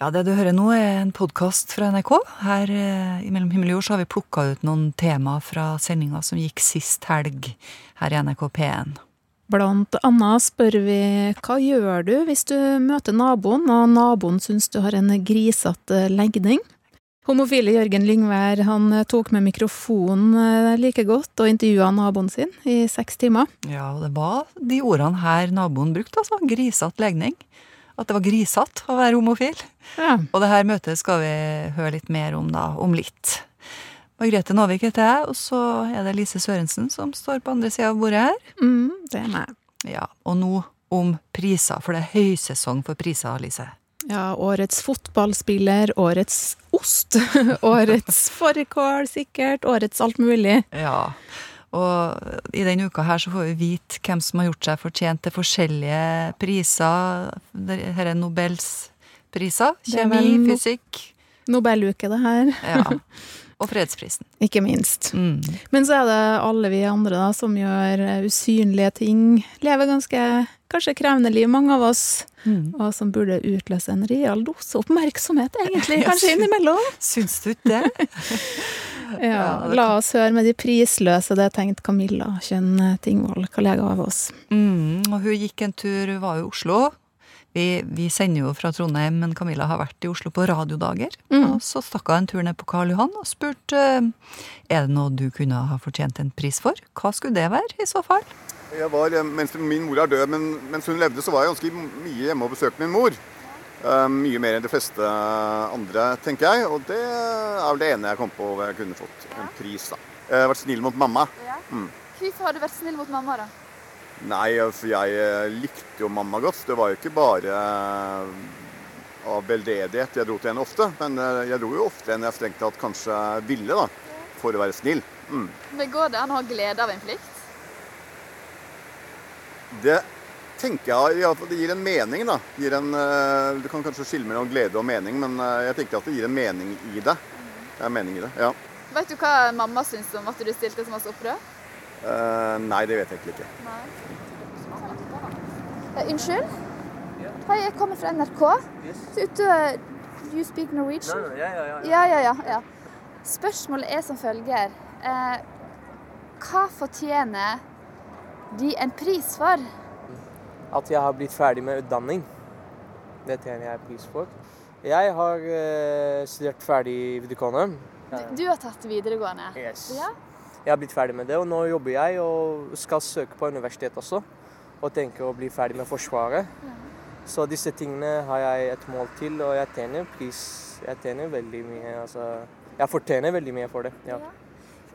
Ja, Det du hører nå er en podkast fra NRK. Her eh, i Mellom himmel og jord så har vi plukka ut noen tema fra sendinga som gikk sist helg her i NRK P1. Blant annet spør vi hva gjør du hvis du møter naboen, og naboen syns du har en grisete legning? Homofile Jørgen Lyngvær han tok med mikrofonen eh, like godt og intervjua naboen sin i seks timer. Ja, og det var de ordene her naboen brukte, altså. Grisete legning. At det var grisete å være homofil. Ja. Og det her møtet skal vi høre litt mer om da, om litt. Margrethe Nåvik heter jeg, og så er det Lise Sørensen som står på andre sida av bordet her. Mm, det er meg. Ja, Og nå om priser, for det er høysesong for priser, Lise. Ja, årets fotballspiller, årets ost, årets fårikål sikkert, årets alt mulig. Ja, og i denne uka her så får vi vite hvem som har gjort seg fortjent til forskjellige priser. Her er Nobels priser. Er Kjemi, no- fysikk. Nobeluke, det her. Ja. Og fredsprisen. Ikke minst. Mm. Men så er det alle vi andre da, som gjør eh, usynlige ting. Lever ganske kanskje krevende liv, mange av oss. Mm. Og som burde utløse en real dose oppmerksomhet, egentlig, kanskje innimellom. Syns du ikke det? Ja, La oss høre med de prisløse, det tenkte Camilla Kjønn Tingvoll, kollega av oss. Mm. Og hun gikk en tur, hun var i Oslo. Vi, vi sender jo fra Trondheim, men Camilla har vært i Oslo på radiodager. Mm. Og så stakk hun en tur ned på Karl Johan og spurte eh, er det noe du kunne ha fortjent en pris for. Hva skulle det være, i så fall? Jeg var, eh, mens Min mor er død, men mens hun levde, så var jeg ganske mye hjemme og besøkte min mor. Eh, mye mer enn de fleste andre, tenker jeg. Og det er vel det ene jeg kom på hvor jeg kunne fått en pris. da. Jeg har vært snill mot mamma. Hvorfor har du vært snill mot mamma, da? Nei, for jeg eh, likte jo mamma godt. Det var jo ikke bare eh, av veldedighet jeg dro til henne ofte. Men eh, jeg dro jo ofte enn jeg strengt tatt kanskje ville, da. For å være snill. Mm. Men går det an å ha glede av en plikt? Det tenker jeg ja, det gir en mening, da. Gir en, eh, du kan kanskje skille mellom glede og mening, men eh, jeg tenker at det gir en mening i det. Det er mening i det, ja. Vet du hva mamma syns om at du stilte så masse opprør? Uh, nei, det vet jeg egentlig ikke. Eh, unnskyld? Hei, jeg kommer fra NRK. Så ute You speak Norwegian? Ja, ja, ja. Ja, ja, ja. ja. Spørsmålet er som følger. Eh, hva fortjener de en pris for? At jeg har blitt ferdig med utdanning. Det tjener jeg pris for. Jeg har eh, studert ferdig videregående. Du, du har tatt videregående. Yes. Ja? Jeg har blitt ferdig med det, og nå jobber jeg og skal søke på universitet også. Og tenker å bli ferdig med Forsvaret. Så disse tingene har jeg et mål til, og jeg tjener pris. Jeg tjener veldig mye. Altså, jeg fortjener veldig mye for det. Ja.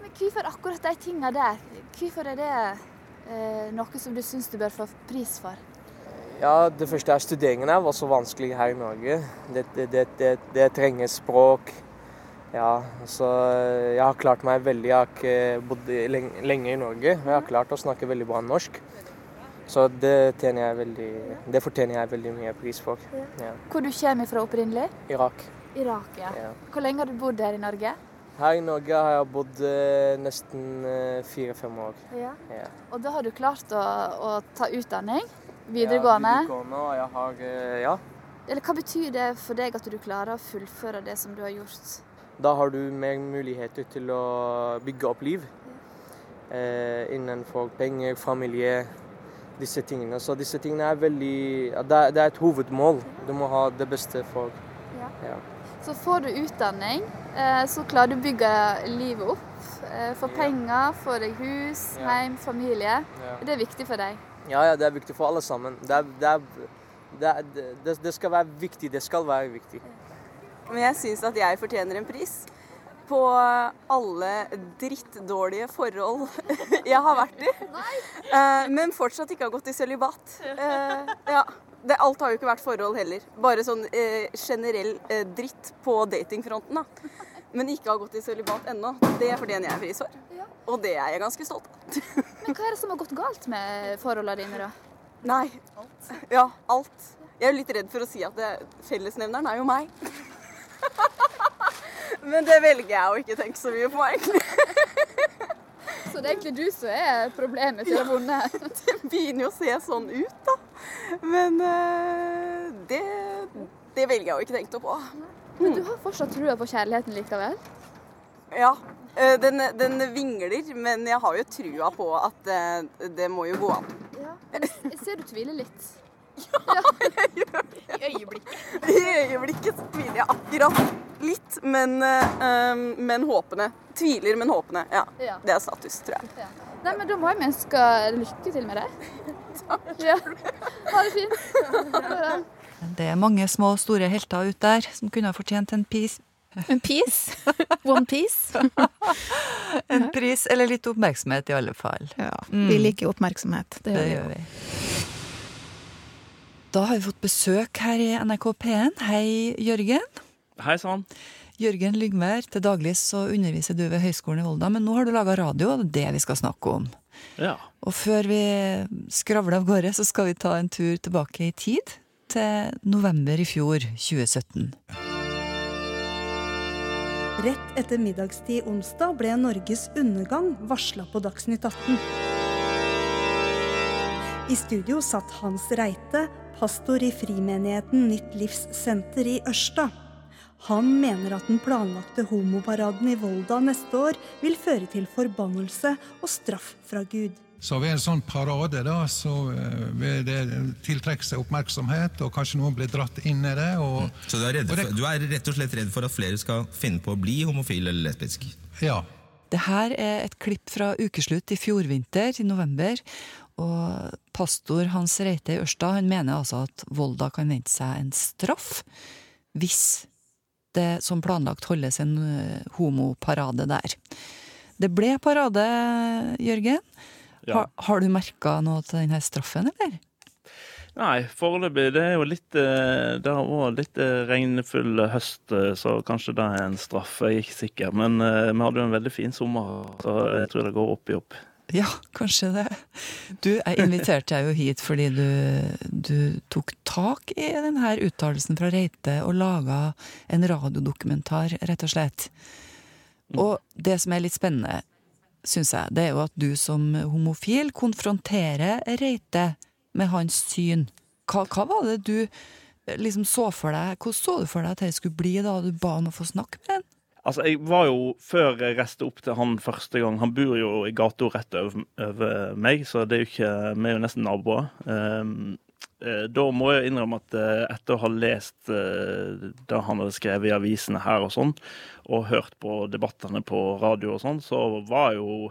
Men hvorfor akkurat de tinga der? Hvorfor er det noe som du syns du bør få pris for? Ja, Det første er studeringen her var så vanskelig her i Norge. Det, det, det, det, trenger språk. Ja, så Jeg har klart meg veldig. Jeg har ikke bodd lenge, i Norge. og Jeg har klart å snakke veldig bra norsk. Så det, jeg veldig, det fortjener jeg veldig mye pris for. Ja. Hvor du kommer fra opprinnelig? Irak. Irak, ja. Ja. Hvor lenge har du bodd her i Norge? Her i Norge har jeg bodd eh, nesten eh, fire-fem år. Ja. Ja. Og da har du klart å, å ta utdanning? Videregående? Ja, videregående og jeg har, eh, ja. Eller hva betyr det for deg at du klarer å fullføre det som du har gjort? Da har du mer muligheter til å bygge opp liv. Eh, innenfor penger, familie, disse tingene. Så disse tingene er veldig det, er, det er et hovedmål. Du må ha det beste for. Så får du utdanning, eh, så klarer du å bygge livet opp. Eh, Få penger, få deg hus, hjem, familie. Det er viktig for deg. ja, ja, det er viktig for alle sammen. Det, er, det, er, det, det, det skal være viktig. Det skal være viktig. Men jeg syns at jeg fortjener en pris på alle drittdårlige forhold jeg har vært i. Eh, Men fortsatt ikke har gått i sølibat. Eh, Ja. Det, alt har jo ikke vært forhold heller. Bare sånn eh, generell eh, dritt på datingfronten. da. Men ikke har gått i sølibat ennå. Det fortjener jeg pris for. Og det er jeg ganske stolt av. Men hva er det som har gått galt med forholdene dine, da? Nei. Alt. Ja, alt. Jeg er jo litt redd for å si at det, fellesnevneren er jo meg. Men det velger jeg å ikke tenke så mye på, egentlig. Så det er egentlig du som er problemet til å ha vunnet. Det begynner jo å se sånn ut, da. Men eh, det det velger jeg jo ikke tenkt på. Men du har fortsatt trua på kjærligheten likevel? Ja. eh, Den, den vingler, men jeg har jo trua på at det, det må jo gå an. Ja. Jeg, jeg ser du tviler litt. Ja, I øyeblikket I øyeblikket tviler jeg akkurat litt, men, eh, men håpende. Tviler, men håpende. Ja. Ja. Det er status, tror jeg. Ja. Nei, men da må jeg ønske lykke til med det. Ja. Ha det fint. Det er mange små og store helter ute der som kunne ha fortjent en, pis, En pris? One piece. en pris, eller litt oppmerksomhet i alle fall. Ja, vi liker oppmerksomhet. Det Det gjør vi. Da har vi fått besøk her i NRK P1. Hei, Jørgen. Hei sann. Jørgen Lyngvær, til daglig så underviser du ved Høgskolen i Volda, men nå har du laga radio, og det er det vi skal snakke om. Ja. Og før vi skravler av gårde, så skal vi ta en tur tilbake i tid, til november i fjor, 2017. Rett etter middagstid onsdag ble Norges undergang varsla på Dagsnytt 18. I studio satt Hans Reite, pastor i Frimenigheten Nytt Livs Senter i Ørsta. Han mener at den planlagte homoparaden i Volda neste år vil føre til forbannelse og straff fra Gud. Så ved en sånn parade da, så eh, vil det tiltrekke seg oppmerksomhet, og kanskje noen blir dratt inn i det. Og, Så du er, det- for, du er rett og slett redd for at flere skal finne på å bli homofil eller lesbisk? ja. Det her er et klipp fra ukeslutt i fjorvinter, i november. Og pastor Hans Reite i Ørsta han mener altså at Volda kan vente seg en straff hvis det som planlagt holdes en eh, homoparade der. Det ble parade, Jørgen. Ja. Har, har du merka noe til denne straffen, eller? Nei, foreløpig det er jo litt eh, Det har vært litt eh, regnfull høst, så kanskje det er en straff. Jeg er ikke sikker. Men vi hadde jo en veldig fin sommer, så jeg tror det går opp i opp. Ja, kanskje det. Du, jeg inviterte deg jo hit fordi du, du tok tak i denne uttalelsen fra Reite og laga en radiodokumentar, rett og slett. Og det som er litt spennende, syns jeg, det er jo at du som homofil konfronterer Reite med hans syn. Hva, hva var det du eh, liksom så for deg? Hvordan så du for deg at det skulle bli da du ba om å få snakke med ham? Altså, jeg var jo, Før jeg reiste opp til han første gang Han bor jo i gata rett over, meg, så det er jo ikke, vi er jo nesten naboer. Um, da må jeg innrømme at eh, etter å ha lest eh, det han hadde skrevet i avisene her og sånn, og hørt på debattene på radio og sånn, så var jo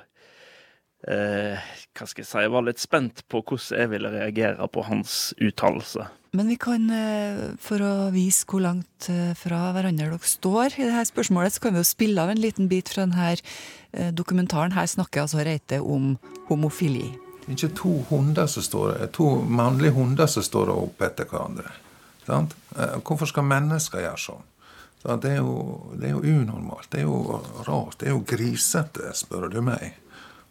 eh, Hva skal jeg si Jeg var litt spent på hvordan jeg ville reagere på hans uttalelse. Men vi kan, eh, for å vise hvor langt eh, fra hverandre dere står i dette spørsmålet, så kan vi jo spille av en liten bit fra denne dokumentaren. Her snakker altså Reite om homofili. Det er Ikke to hunder som står, to mannlige hunder som står opp etter hverandre. Sant? Hvorfor skal mennesker gjøre sånn? Det, er jo, det er jo unormalt. Det er jo rart. Det er jo grisete, spør du meg.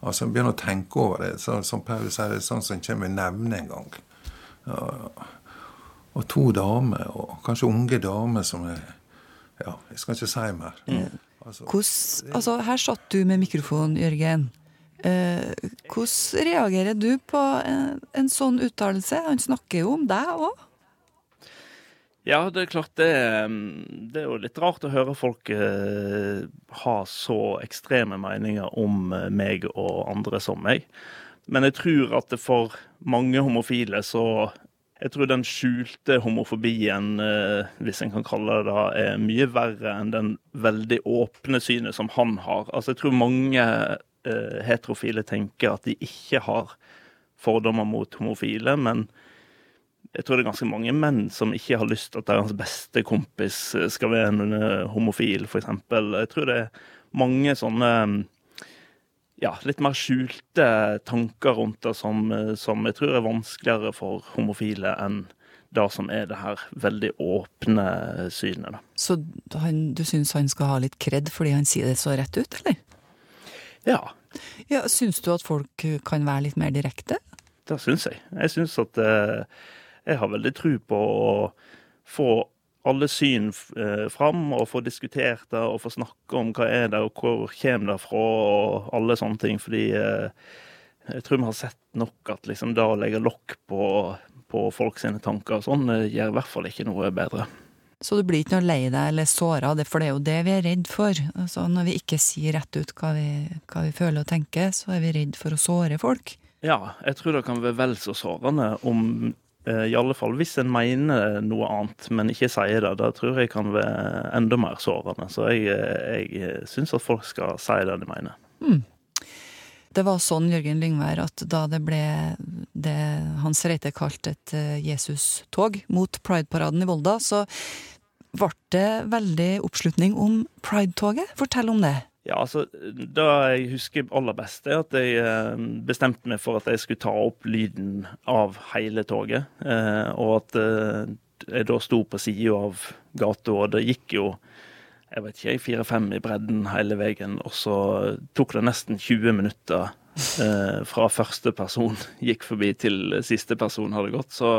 Altså, jeg begynner å tenke over det. Så, som Paulus sier, det er sånn som kommer i nevne en gang. Ja, og to damer, og kanskje unge damer som er Ja, jeg skal ikke si mer. Altså, Hvordan, altså, her satt du med mikrofon, Jørgen. Eh, hvordan reagerer du på en, en sånn uttalelse? Han snakker jo om deg òg. Ja, det er klart det, mm, det er jo litt rart å høre folk eh, ha så ekstreme meninger om eh, meg og andre som meg. Men jeg tror at det for mange homofile så Jeg tror den skjulte homofobien, eh, hvis en kan kalle det det, er mye verre enn den veldig åpne synet som han har. Altså, jeg tror mange heterofile tenker at de ikke har fordommer mot homofile, men jeg tror det er ganske mange menn som ikke har lyst til at deres beste kompis eh, skal være en eh, homofil, f.eks. Jeg tror det er mange sånne ja, litt mer skjulte tanker rundt det som, eh, som jeg tror er vanskeligere for homofile enn det som er det her veldig åpne synet. da. Så han, du syns han skal ha litt kred fordi han sier det så rett ut, eller? Ja, Ja, Syns du at folk kan være litt mer direkte? det syns jeg. Jeg syns at eh, jeg har veldig tro på å få alle syn eh, fram, og få diskutert det, og få snakke om hva er det, og hvor kommer det fra, og alle sånne ting. Fordi eh, jeg tror vi har sett nok at liksom det å legge lokk på, på folk sine tanker og sånn, eh, gjør i hvert fall ikke noe bedre. Så du blir ikke noe lei deg eller såra, for det er jo det vi er redd for. Altså, når vi ikke sier rett ut hva vi, hva vi føler og tenker, så er vi redd for å såre folk. Ja, jeg tror det kan være vel så sårende om i alle fall hvis en mener noe annet, men ikke sier det. Det tror jeg kan være enda mer sårende. Så jeg, jeg syns at folk skal si det de mener. Mm. Det var sånn, Jørgen Lyngvær, at da det ble det Hans Reite kalte et eh, Jesus-tog mot Pride-paraden i Volda, så ble det veldig oppslutning om Pride-toget. Fortell om det. Ja, altså, Det jeg husker aller best, er at jeg eh, bestemte meg for at jeg skulle ta opp lyden av hele toget. Eh, og at jeg da sto på sida av gata, og det gikk jo jeg vet ikke, fire-fem i bredden hele veien. Og så tok det nesten 20 minutter eh, fra første person gikk forbi til siste person hadde gått. Så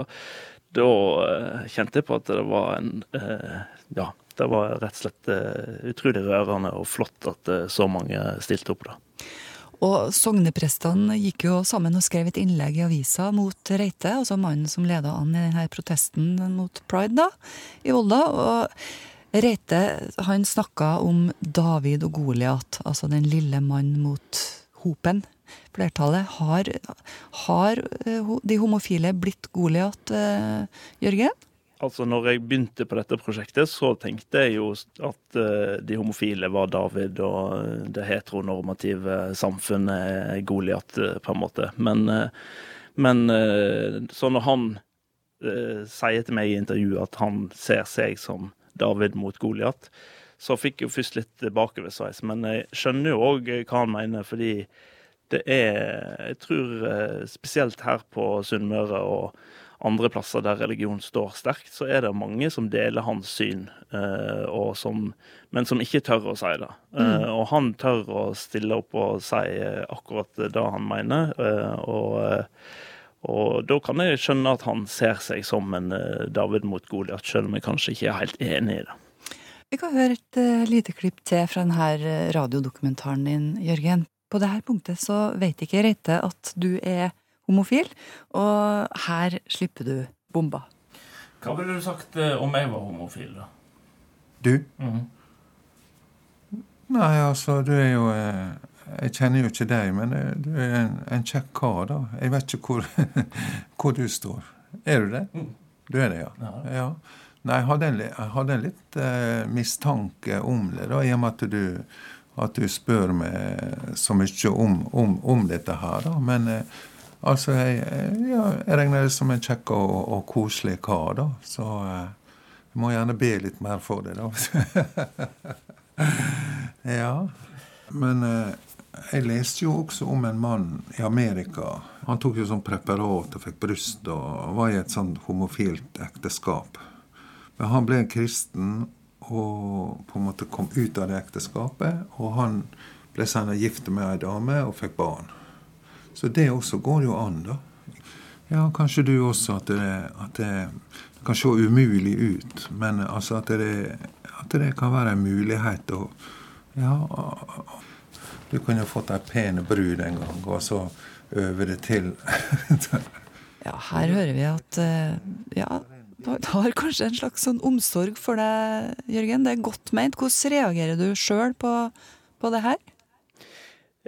da eh, kjente jeg på at det var en eh, Ja, det var rett og slett eh, utrolig rørende og flott at eh, så mange stilte opp da. Og sogneprestene gikk jo sammen og skrev et innlegg i avisa mot Reite, altså mannen som leda an i denne protesten mot pride da, i Volda. og Reite han snakka om David og Goliat, altså den lille mann mot hopen. Flertallet. Har, har eh, de homofile blitt Goliat, Jørgen? Altså, når jeg begynte på dette prosjektet, så tenkte jeg jo at uh, de homofile var David, og det heteronormative samfunnet er Goliat, på en måte. Men, uh, men så når han sier til meg i intervjuet at han ser seg som David mot Goliat, så fikk jeg jo først litt bakoversveis. Men jeg skjønner jo òg hva han mener, fordi det er Jeg tror eh, spesielt her på Sunnmøre og andre plasser der religion står sterkt, så er det mange som deler hans syn, eh, som, men som ikke tør å si det. Eh, mm. Og han tør å stille opp og si akkurat det han mener. og og da kan jeg skjønne at han ser seg som en eh, David mot Goliat, selv om jeg kanskje ikke er helt enig i det. Vi kan høre et lite klipp til fra denne eh, radiodokumentaren din, Jørgen. På dette punktet så vet ikke Reite at du er homofil, og her slipper du bomba. Hva ville du sagt om jeg var homofil, da? Du? Mm. Nei, altså, du er jo eh jeg kjenner jo ikke deg, men du er en, en kjekk kar, da. Jeg vet ikke hvor, hvor, du står. Er du det? Mm. Du er det, ja? ja. Nei, jeg hadde en, jeg hadde en litt eh, mistanke om det, da, i og med at du, at du spør meg så mye om, om, om dette her. da, Men eh, altså, jeg, ja, jeg regner det som en kjekk og, og koselig kar, da. Så eh, jeg må gjerne be litt mer for det, da. ja. Men eh, jeg leste jo også om en mann i Amerika. Han tok jo sånn preparat og fikk bryst og var i et sånn homofilt ekteskap. Men han ble en kristen og på en måte kom ut av det ekteskapet. Og han ble senere gift med ei dame og fikk barn. Så det også går jo an, da. Ja, kanskje du også at det, at det, kan se umulig ut, men altså at det, at det kan være en mulighet å ja, du kunne jo fått ei pen brud en gang, og så øve det til. ja, her hører vi at eh, ja, du har kanskje en slags sånn omsorg for deg, Jørgen. Det er godt meint. Hvordan reagerer du sjøl på, på det her?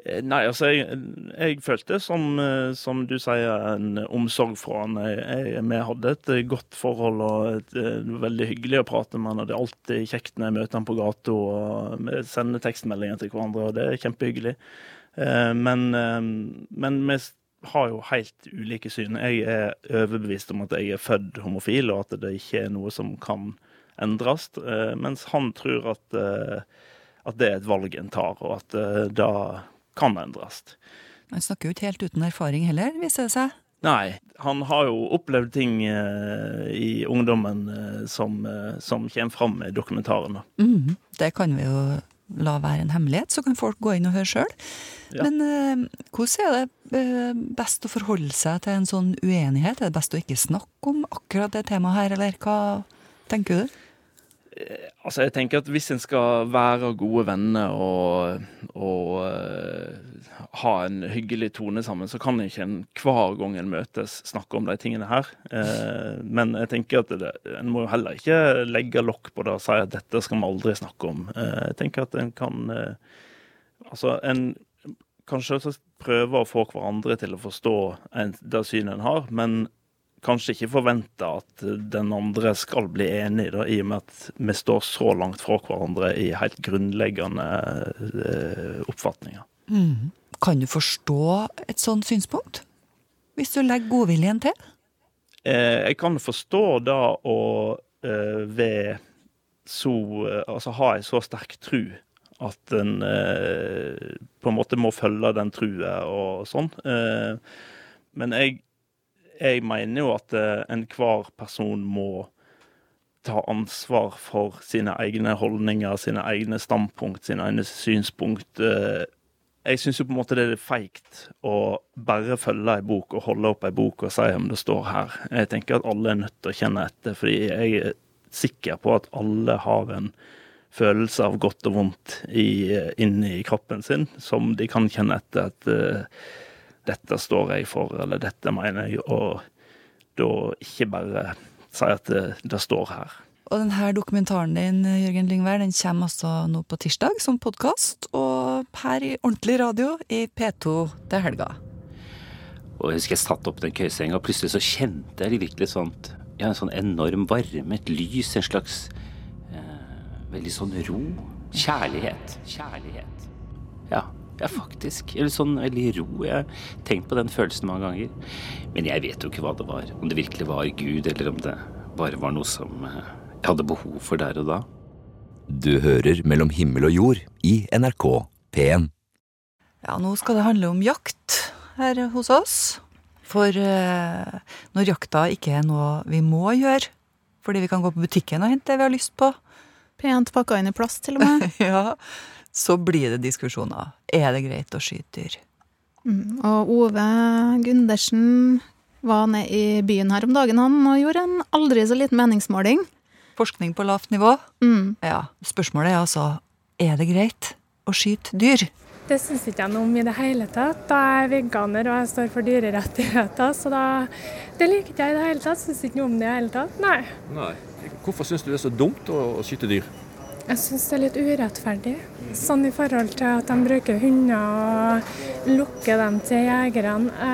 Eh, nei, altså jeg, jeg følte, som, eh, som, du sier, en omsorg fra han. Vi hadde et godt forhold og et, et, veldig hyggelig å prate med han. Det er alltid kjekt når jeg møter han på gata og vi sender tekstmeldinger til hverandre, og det er kjempehyggelig. Eh, men, men vi har jo helt ulike syn. Jeg er overbevist om at jeg er født homofil, og at det ikke er noe som kan endres. Mens han tror at, at det er et valg en tar, og at da kan endres. Han snakker jo ikke helt uten erfaring heller, viser det seg. Nei, han har jo opplevd ting uh, i ungdommen uh, som, uh, som, kommer fram i dokumentaren. Mm, det kan vi jo la være en hemmelighet, så kan folk gå inn og høre sjøl. Ja. Men hvordan er det best å forholde seg til en sånn uenighet? Er det best å ikke snakke om akkurat det temaet her, eller hva tenker du? Eh, altså, jeg tenker at hvis en skal være gode venner og, og uh, ha en hyggelig tone sammen, så kan ikke en hver gang en møtes snakke om de tingene her. Uh, men jeg tenker at det, en må jo heller ikke legge lokk på det og si at dette skal vi aldri snakke om. Uh, jeg tenker at en kan Altså, en kan selvsagt prøve å få hverandre til å forstå en, det synet en har, men kanskje ikke forvente at den andre skal bli enig, da, i og med at vi står så langt fra hverandre i helt grunnleggende eh, oppfatninger. Mm. Kan du forstå et sånt synspunkt? Hvis du legger godviljen til? Eh, jeg kan forstå da å eh, ved så Altså ha ei så sterk tru at en eh, på en måte må følge den trua og sånn. Men jeg, jeg mener jo at eh, enhver person må ta ansvar for sine egne holdninger, sine egne standpunkt, sine egne synspunkt. Eh, jeg syns jo på en måte det er feigt å bare følge ei bok og holde opp ei bok og si om det står her. Jeg tenker at alle er nødt til å kjenne etter, fordi jeg er sikker på at alle har en følelse av godt og vondt inni kroppen sin, som de kan kjenne etter at dette står jeg for, eller dette mener jeg, og da ikke bare si at det, det står her. Og denne dokumentaren din, Jørgen Lyngvær, den kommer altså nå på tirsdag som podkast, og her i ordentlig radio i P2 til helga. Og jeg husker jeg satt opp den køyesenga, og plutselig så kjente jeg virkelig sånt ja, en sånn enorm varme, et lys, en slags veldig sånn ro. Kjærlighet. Kjærlighet. Ja, ja, faktisk. Eller sånn veldig ro. Jeg har tenkt på den følelsen mange ganger. Men jeg vet jo ikke hva det var. Om det virkelig var Gud, eller om det bare var noe som eh, jeg hadde behov for der og da. Du hører Mellom himmel og jord i NRK P1. Ja, nå skal det handle om jakt her hos oss. For eh, når jakta ikke er noe vi må gjøre, fordi vi kan gå på butikken og hente det vi har lyst på, Pent pakka inn i plast, til og med. ja, så blir det diskusjoner. Er det greit å skyte dyr? Mm, og Ove Gundersen var nede i byen her om dagen han, og gjorde en aldri så liten meningsmåling. Forskning på lavt nivå? Mm. Ja. Spørsmålet er altså er det greit å skyte dyr? Det syns ikke jeg noe om i det hele tatt. Da er jeg veganer og jeg står for dyrerettigheter, så da Det liker ikke jeg i det hele tatt. Syns ikke noe om det i det hele tatt. Nei. Nei. Hvorfor syns du det er så dumt å, å skyte dyr? Jeg syns det er litt urettferdig. Sånn i forhold til at de bruker hunder og lukker dem til jegerne.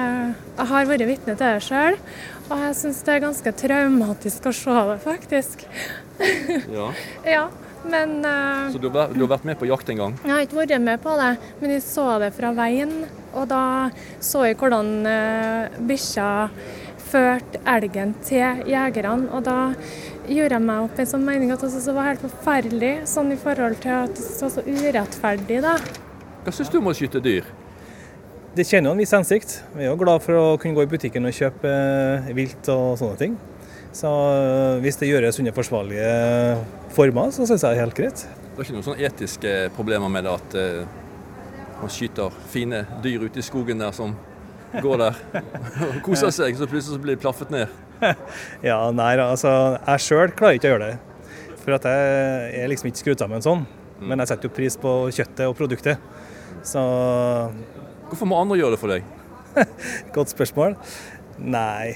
Jeg har vært vitne til det sjøl, og jeg syns det er ganske traumatisk å se det, faktisk. Ja. ja. Men uh, Så du har, du har, vært med på jakt en gang? Jeg har ikke vært med på det, men jeg så det fra veien. Og da så jeg hvordan uh, bikkja førte elgen til jegerne. Og da gjorde jeg meg opp en sånn mening at jeg syntes det var helt forferdelig, sånn i forhold til at det var så urettferdig, da. Hva syns du om å skyte dyr? Det tjener jo en viss hensikt. Vi er jo glad for å kunne gå i butikken og kjøpe eh, vilt og sånne ting. Så eh, hvis det gjøres under forsvarlige former, så syns jeg det er helt greit. Det er ikke noen sånne etiske problemer med det at uh, man skyter fine dyr ute i skogen der som går der og koser seg, så plutselig så blir de plaffet ned? ja, nei, altså jeg sjøl klarer ikke å gjøre det. For at jeg er liksom ikke skrudd sammen sånn. Mm. Men jeg setter jo pris på kjøttet og produktet. Så Hvorfor må andre gjøre det for deg? Godt spørsmål. Nei,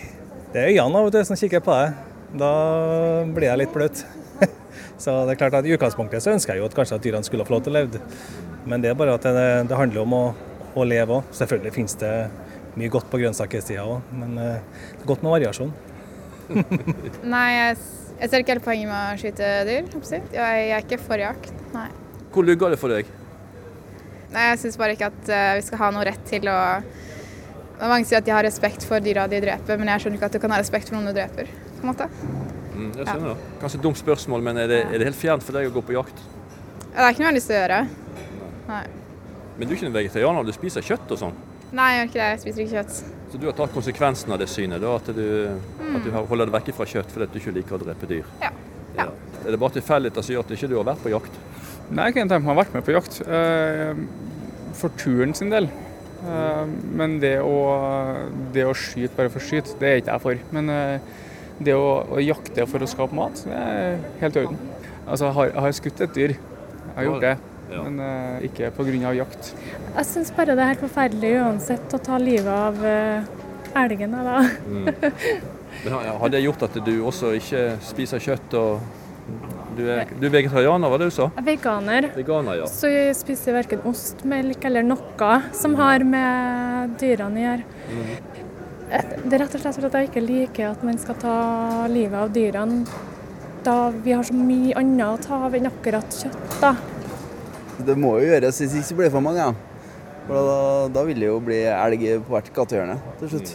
det er øynene og til som kikker på deg. Da blir jeg litt bløt. så det er klart at I utgangspunktet så ønsker jeg jo at kanskje at dyrene skulle få lov til å leve. Men det er bare at det, det handler om å, å leve òg. Selvfølgelig finnes det mye godt på grønnsakssida òg, men det er godt med variasjon. Nei, jeg, jeg, ser ikke helt poenget med å skyte dyr. Jeg er ikke for jakt, nei. Hvor lugger det for deg? Nei, Jeg syns bare ikke at uh, vi skal ha noe rett til å Mange sier at de har respekt for dyra de dreper, men jeg skjønner ikke at du kan ha respekt for noen du dreper. på en måte. Mm, jeg skjønner ja. Kanskje et dumt spørsmål, men er det, er det helt fjernt for deg å gå på jakt? Ja, det er ikke noe jeg har lyst til å gjøre. Nei. Men du er ikke en vegetarianer, du spiser kjøtt og sånn? Nei, jeg gjør ikke det. Jeg spiser ikke kjøtt. Så du har tatt konsekvensen av det synet, da, at, du, mm. at du holder deg vekk fra kjøtt fordi du ikke liker å drepe dyr? Ja. ja. Er det bare tilfeldigheter som gjør at du ikke har vært på jakt? Nei, jeg kan tenke meg å ha vært med på jakt. For turen sin del. Men det å, det å skyte bare for å skyte, det er ikke jeg for. Men det å, å jakte for å skape mat, det er helt i orden. Altså, jeg har, jeg har skutt et dyr. Jeg har gjort det. Men uh, ikke pga. jakt. Jeg syns bare det er helt forferdelig uansett å ta livet av uh, elgen. Da. Mm. Men har det gjort at du også ikke spiser kjøtt og Du er, du er vegetarianer, var det du sa? Er veganer. Veganer, ja. Så jeg spiser verken ost, melk eller noe som har med dyrene å gjøre. Mm. Det er rett og slett fordi jeg ikke liker at man skal ta livet av dyrene da vi har så mye annet å ta av enn akkurat kjøtt. da. Det må jo gjøres hvis ikke blir det for mange. Ja. For da, da vil det jo bli elg på hvert gatehjørne til slutt.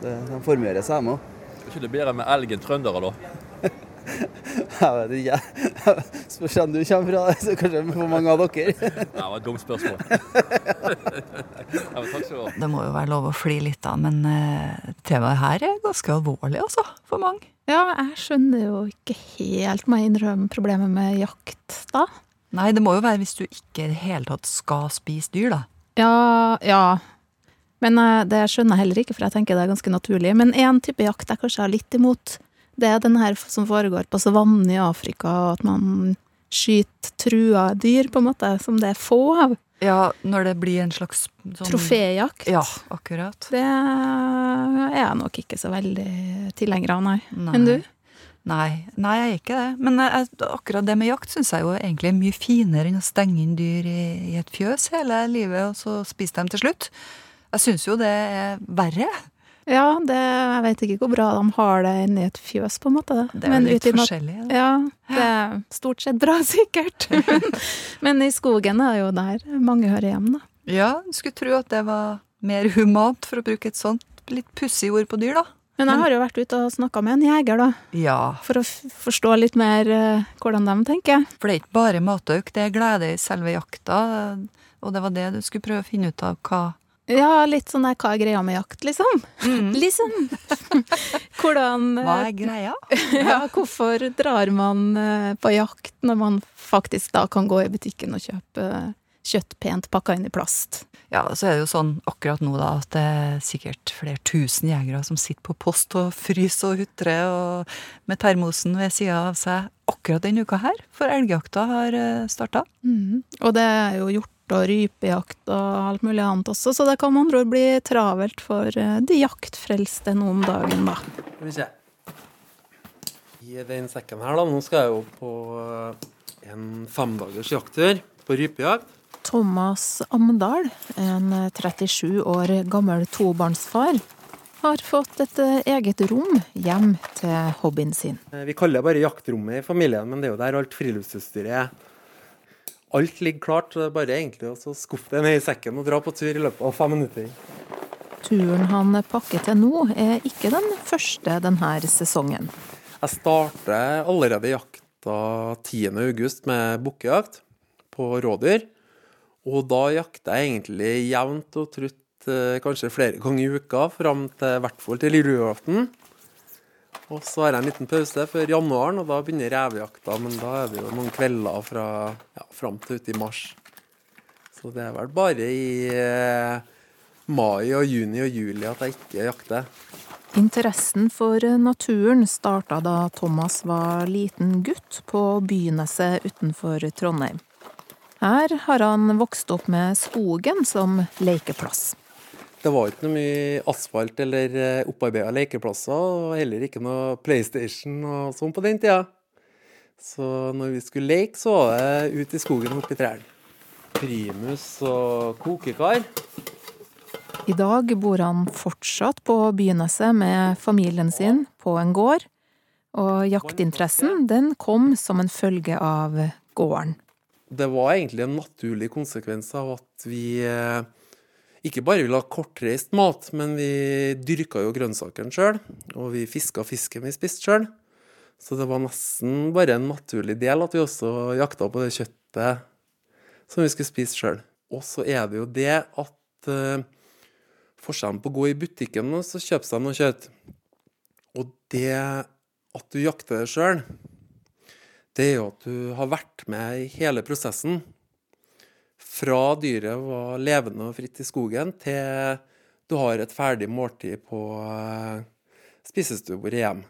Det, de formgjører seg med. Er ikke det bedre med elg enn trøndere, da? Jeg vet ikke. Spørs hvor du kommer fra, så kanskje er for mange av dere. Det var et dumt spørsmål. ja, men takk skal du ha. Det må jo være lov å fly litt da, men eh, temaet her er ganske alvorlig altså, for mange. Ja, jeg skjønner jo ikke helt, må jeg innrømme, problemet med jakt, da. Nei, det må jo være hvis du ikke i det hele tatt skal spise dyr, da. Ja, ja. Men eh, det skjønner jeg heller ikke, for jeg tenker det er ganske naturlig. Men én type jakt jeg kanskje har litt imot, det er den her som foregår på savannen i Afrika, og at man skyter trua dyr, på en måte, som det er få av. Ja, når det blir en slags sånn Troféjakt. Ja, akkurat. Det er jeg nok ikke så veldig tilhenger av, nei. Nei. Enn du? Nei, nei, jeg er ikke det. Men jeg, akkurat det med jakt syns jeg jo egentlig er mye finere enn å stenge inn dyr i, i et fjøs hele livet, og så spise dem til slutt. Jeg syns jo det er verre. Ja, det, jeg vet ikke hvor bra de har det inni et fjøs, på en måte. Det er men litt uten forskjellig, da. Ja, det er stort sett bra, sikkert. Men i skogen er jo der mange hører hjem, da. Ja, skulle tro at det var mer humant, for å bruke et sånt litt pussig ord på dyr, da. Men jeg har jo vært ute og snakka med en jeger, da. Ja. For å forstå litt mer uh, hvordan de tenker. For det er ikke bare matauk, det er glede i selve jakta. Og det var det du skulle prøve å finne ut av hva Ja, litt sånn der hva er greia med jakt, liksom. liksom. Hvordan uh, Hva er greia? ja, hvorfor drar man uh, på jakt når man faktisk da kan gå i butikken og kjøpe kjøtt pent pakka inn i plast? Ja, så er det jo sånn akkurat nå da at det er sikkert flere tusen jegere som sitter på post og fryser og hutrer og med termosen ved sida av seg akkurat denne uka her, for elgjakta har starta. Mhm. Og det er jo hjort og rypejakt og alt mulig annet også, så det kan med andre ord bli travelt for eh, de jaktfrelste nå om dagen, da. Skal vi se. I den sekken her, da, nå skal jeg jo på eh, en femdagers jakttur på rypejakt. Thomas Amdal, en 37 år gammel tobarnsfar, har fått et eh, eget rom hjem til hobbyen sin. Eh, Vi kaller det bare jaktrommet i familien, men det er jo der alt friluftsutstyret er. Alt ligger klart, så det er bare egentlig å skuffe det ned i sekken og dra på tur i løpet av fem minutter. Turen han pakker til nå, er ikke den første denne sesongen. Jeg starter allerede jakta 10. august med bukkejakt på rådyr. Og da jakter jeg egentlig jevnt og trutt eh, kanskje flere ganger i uka, fram til i hvert fall til julaften. Og så har jeg en liten pause før januaren, og da begynner revejakta. Men da er det jo noen kvelder fra ja, fram til ute i mars. Så det er vel bare i eh, mai og juni og juli at jeg ikke jakter. Interessen for naturen starta da Thomas var liten gutt på Byneset utenfor Trondheim. Her har han vokst opp med skogen som lekeplass. Det var ikke noe mye asfalt eller opparbeida lekeplasser, og heller ikke noe PlayStation og sånn på den tida. Så når vi skulle leke, så var det ut i skogen og opp i trærne. Primus og kokekar. I dag bor han fortsatt på Byneset med familien sin på en gård, og jaktinteressen den kom som en følge av gården. Det var egentlig en naturlig konsekvens av at vi eh, ikke bare ville ha kortreist mat, men vi dyrka jo grønnsakene sjøl, og vi fiska fisken vi spiste sjøl. Så det var nesten bare en naturlig del at vi også jakta på det kjøttet som vi skulle spise sjøl. Og så er det jo det at uh, forskjellen på å gå i butikken og så kjøpe seg noe kjøtt, og det at du jakter det sjøl, det er jo at du har vært med i hele prosessen. Fra dyret var levende og fritt i skogen, til du har et ferdig måltid på uh, spisestuebordet hjem.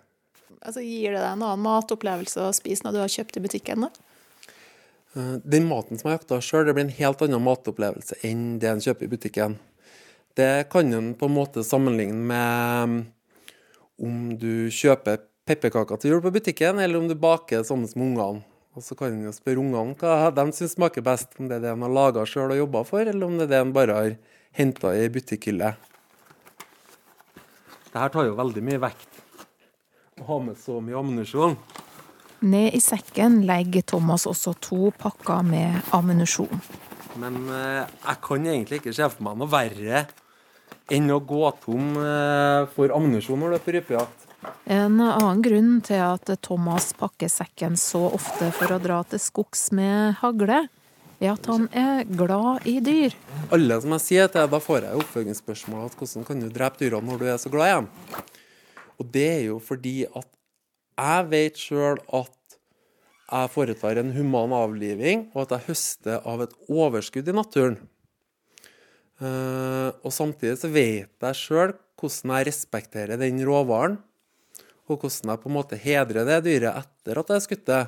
Altså, gir det deg en annen matopplevelse å spise når du har kjøpt i butikken? da? Eh, Den maten som jeg jakta sjøl, blir en helt annen matopplevelse enn det en kjøper i butikken. Det kan en på en måte sammenligne med mm, om du kjøper pepperkaker til jul på butikken, eller om du baker sammen med ungene. Og så kan en spørre ungene hva de syns smaker best, om det er det en har laga sjøl og jobba for, eller om det er det en bare har henta i butikkhylle. Det her tar jo veldig mye vekt. Å ha med så mye ammunisjon. Ned i sekken legger Thomas også to pakker med ammunisjon. Men eh, jeg kan egentlig ikke se for meg noe verre enn å gå tom eh, for ammunisjon når du er på rypejakt. En annen grunn til at Thomas pakker sekken så ofte for å dra til skogs med hagle, er at han er glad i dyr. Alle som jeg sier til, da får jeg oppfølgingsspørsmål at hvordan kan du drepe dyrene når du er så glad i dem? Og det er jo fordi at jeg vet sjøl at jeg foretar en human avliving, og at jeg høster av et overskudd i naturen. Eh, og samtidig så vet jeg sjøl hvordan jeg respekterer den råvaren, og hvordan jeg på en måte hedrer det dyret etter at jeg har skutt det,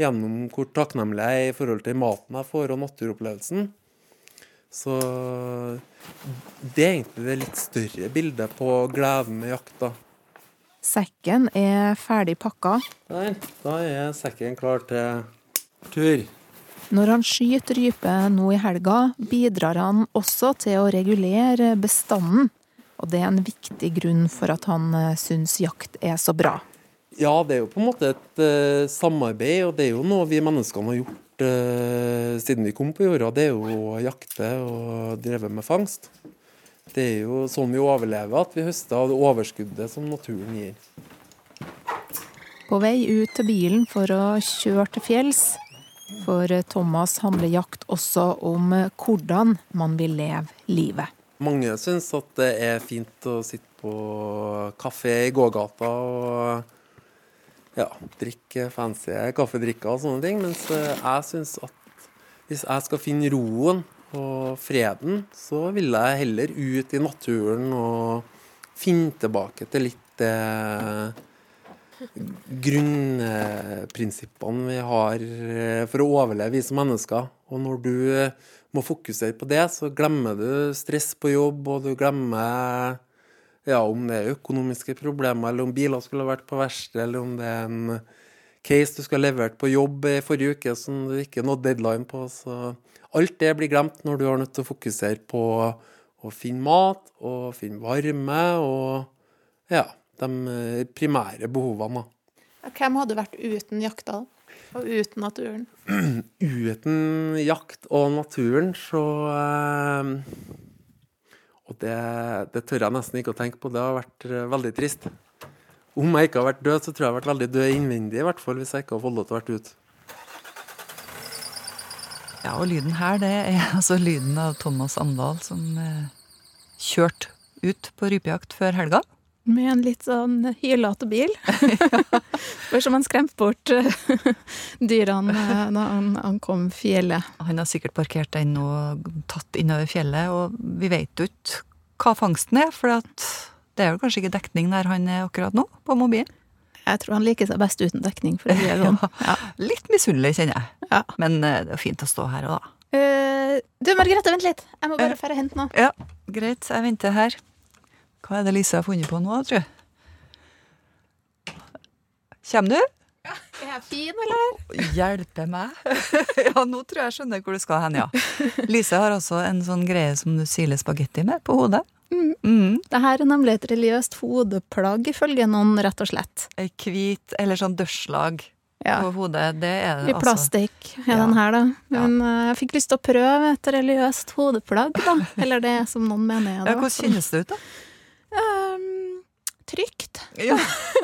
gjennom hvor takknemlig jeg er i forhold til maten jeg får og naturopplevelsen. Så det er egentlig det litt større bildet på gleden med jakta. Sekken er ferdig pakka. Der, da er sekken klar til tur. Når han skyter rype nå i helga, bidrar han også til å regulere bestanden. Og det er en viktig grunn for at han eh, syns jakt er så bra. Ja, det er jo på en måte et uh, samarbeid, og det er jo noe vi menneskene har gjort uh, siden vi kom på jorda. Det er jo å jakte og dreve med fangst. Det er jo sånn vi overlever, at vi høster av det overskuddet som naturen gir. På vei ut til bilen for å kjøre til fjells. For Thomas handler jakt også om hvordan man vil leve livet. Mange syns at det er fint å sitte på kafé i gågata og ja, drikke fancy kaffedrikker og sånne ting, mens eh, jeg syns at hvis jeg skal finne roen og freden, så vil jeg heller ut i naturen og finne tilbake til litt det grunnprinsippene vi har eh, for å overleve, vi som mennesker. Og når du eh, må fokusere på det, så glemmer du stress på jobb, og du glemmer ja, om det er økonomiske problemer, eller om biler skulle vært på verksted, eller om det er en case du skulle ha levert på jobb i forrige uke som du ikke nådde deadline på. Så alt det blir glemt når du har nødt til å fokusere på å finne mat og finne varme og ja, de primære behovene. Hvem hadde vært uten jakta, og uten naturen? Uten jakt og naturen, så eh, Og det, det, tør jeg nesten ikke å tenke på. Det har vært eh, veldig trist. Om jeg ikke har vært død, så tror jeg jeg har vært veldig død innvendig, i hvert fall hvis jeg ikke har fått lov til å være ute. Ja, og lyden her, det er altså lyden av Thomas Andal som eh, kjørte ut på rypejakt før helga. Med en litt sånn hylete bil. Bare som han skremte bort eh, dyrene eh, da han, ankom fjellet. Han har sikkert parkert den og tatt innover fjellet, og vi vet jo ikke hva fangsten er, for det er jo kanskje ikke dekning der han er akkurat nå, på mobilen. Jeg tror han liker seg best uten dekning. for å si det sånn. Ja, litt misunnelig, kjenner jeg. Men eh, det er fint å stå her òg, da. Uh, du, Margrethe, vent litt. Jeg må bare dra og hente noe. Ja, greit. Jeg venter her. Hva er det Lise har funnet på nå, tror jeg? Kjem du? Er jeg fin, eller? Hjelpe meg? ja, nå tror jeg jeg skjønner hvor du skal hen, ja. Lise har også en sånn greie som du siler spagetti med på hodet. Mm. Mm. Det her er nemlig et religiøst hodeplagg, ifølge noen, rett og slett. Ei hvit, eller sånn dørslag ja. på hodet, det er det I plastikk er ja. den her, da. Men ja. uh, jeg fikk lyst til å prøve et religiøst hodeplagg, da. Eller det som noen mener er det. Ja, hvordan kjennes det ut, da? Um, trygt. Ja.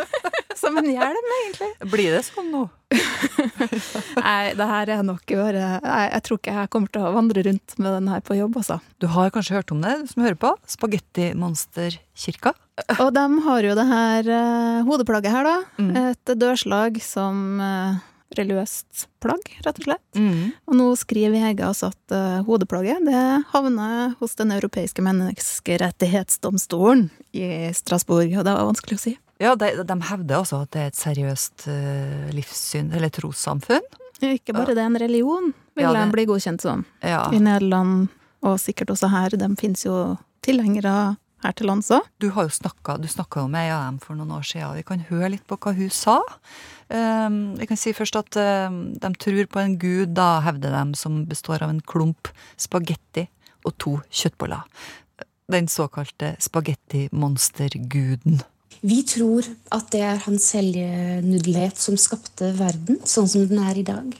Som en hjelm, egentlig. Blir det sånn nå? Nei, det her er nok bare jeg, jeg tror ikke jeg kommer til å vandre rundt med den her på jobb, altså. Du har kanskje hørt om det, du som hører på? Spagettimonsterkirka? Og de har jo det her uh, hodeplagget her, da. Mm. Et dørslag som uh, religiøst plagg, rett og slett. Mm. Og nå skriver Hege altså at uh, hodeplagget det havner hos Den europeiske menneskerettighetsdomstolen i Strasbourg, og det var vanskelig å si. Ja, de, de hevder altså at det er et seriøst uh, livssyn, eller trossamfunn. Ikke bare det, er en religion vil Ja, de det- bli godkjent som. Ja. I Nederland, og sikkert også her. De finnes jo tilhengere her til lands òg. Du har jo snakka, jo med ei av dem for noen år siden. og Vi kan høre litt på hva hun sa. Um, kan si først at um, de tror på en gud, da hevder de, som består av en klump spagetti og to kjøttboller. Den såkalte spagettimonsterguden. Vi tror at det er hans helgenuddelhet som skapte verden sånn som den er i dag.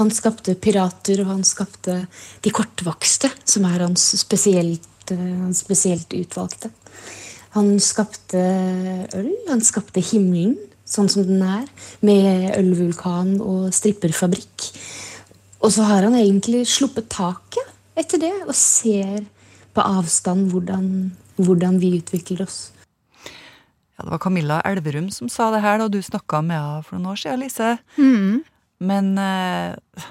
Han skapte pirater, og han skapte de kortvokste, som er hans spesielt, eh, hans spesielt utvalgte. Han skapte øl, han skapte himmelen sånn som den er, med ølvulkan og stripperfabrikk. Og så har han egentlig sluppet taket etter det, og ser på avstand hvordan, hvordan vi utvikler oss. Ja, det var Camilla Elverum som sa det her da du snakka med henne for noen år siden, Lise. Mm. Men eh,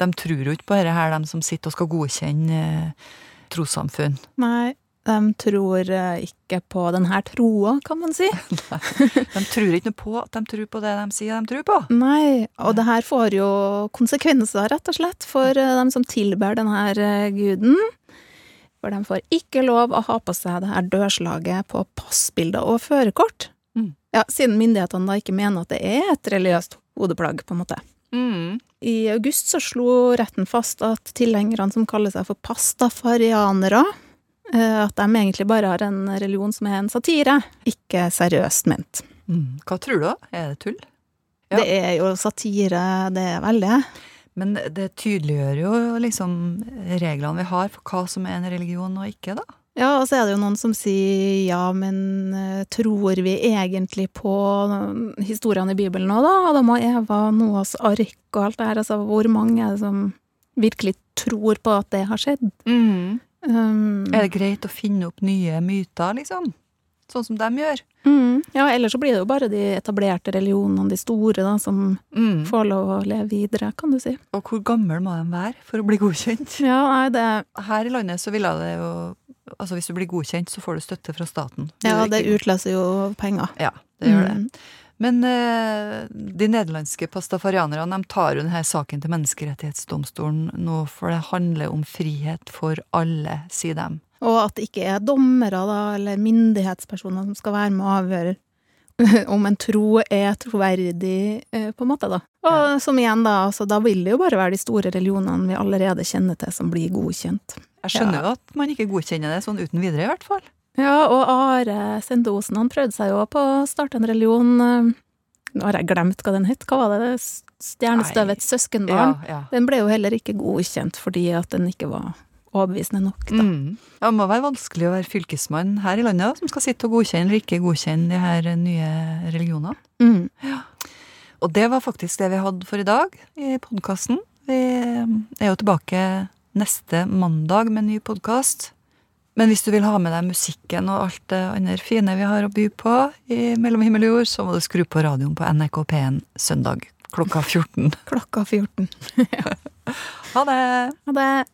de tror jo ikke på dette her, de som sitter og skal godkjenne eh, trossamfunn. Nei, de tror eh, ikke på denne troa, kan man si. De tror ikke noe på at de tror på det de sier de tror på. Nei, og det her får jo konsekvenser, rett og slett, for eh, dem som tilber denne eh, guden. For de får ikke lov å ha på seg det her dørslaget på passbilder og førerkort. Mm. Ja, siden myndighetene da ikke mener at det er et religiøst hodeplagg, på en måte. Mm. I august så slo retten fast at tilhengerne som kaller seg for pastafarianere, eh, at de egentlig bare har en religion som er en satire, ikke seriøst ment. Mm. Hva tror du? da? Er det tull? Ja. Det er jo satire, det er veldig. Men det tydeliggjør jo liksom reglene vi har for hva som er en religion og ikke, da. Ja, og så er det jo noen som sier ja, men eh, tror vi egentlig på eh, historiene i Bibelen nå, da? Adam og Eva, Noas ark og alt det her. Altså, hvor mange er det som virkelig tror på at det har skjedd? Um, Er det greit å finne opp nye myter, liksom? Sånn som de gjør? mm, ja, ellers så blir det jo bare de etablerte religionene, de store, da, som Mm. får lov å leve videre, kan du si. Og hvor gammel må de være for å bli godkjent? Ja, nei, det Her i landet så ville det jo Altså hvis du blir godkjent, så får du støtte fra staten. Ja, det utløser jo penger. Ja, det gjør Mm. det. Men eh, de nederlandske pastafarianerne de tar jo denne saken til Menneskerettighetsdomstolen nå, for det handler om frihet for alle, sier de. Og at det ikke er dommere da, eller myndighetspersoner som skal være med å avgjøre om en tro er troverdig, eh, på en måte, da. Og som igjen, da, altså, da vil det jo bare være de store religionene vi allerede kjenner til, som blir godkjent. Jeg skjønner Ja. jo at man ikke godkjenner det sånn uten videre, i hvert fall. Ja, og Are Sendosen han prøvde seg jo på å starte en religion eh, Nå har jeg glemt hva den het. Hva var det? Stjernestøvets søskenbarn? Ja, ja. Den ble jo heller ikke godkjent fordi at den ikke var overbevisende nok, da. Mm. Ja, det må være vanskelig å være fylkesmann her i landet som skal sitte og godkjenne eller ikke godkjenne de her nye religionene. Mm. Og det var faktisk det vi hadde for i dag i podkasten. Vi er jo tilbake neste mandag med en ny podkast. Men hvis du vil ha med deg musikken og alt det andre fine vi har å by på i Mellom himmel og jord, så må du skru på radioen på NRK P1 søndag klokka 14. Klokka 14. Ha det! Ha det!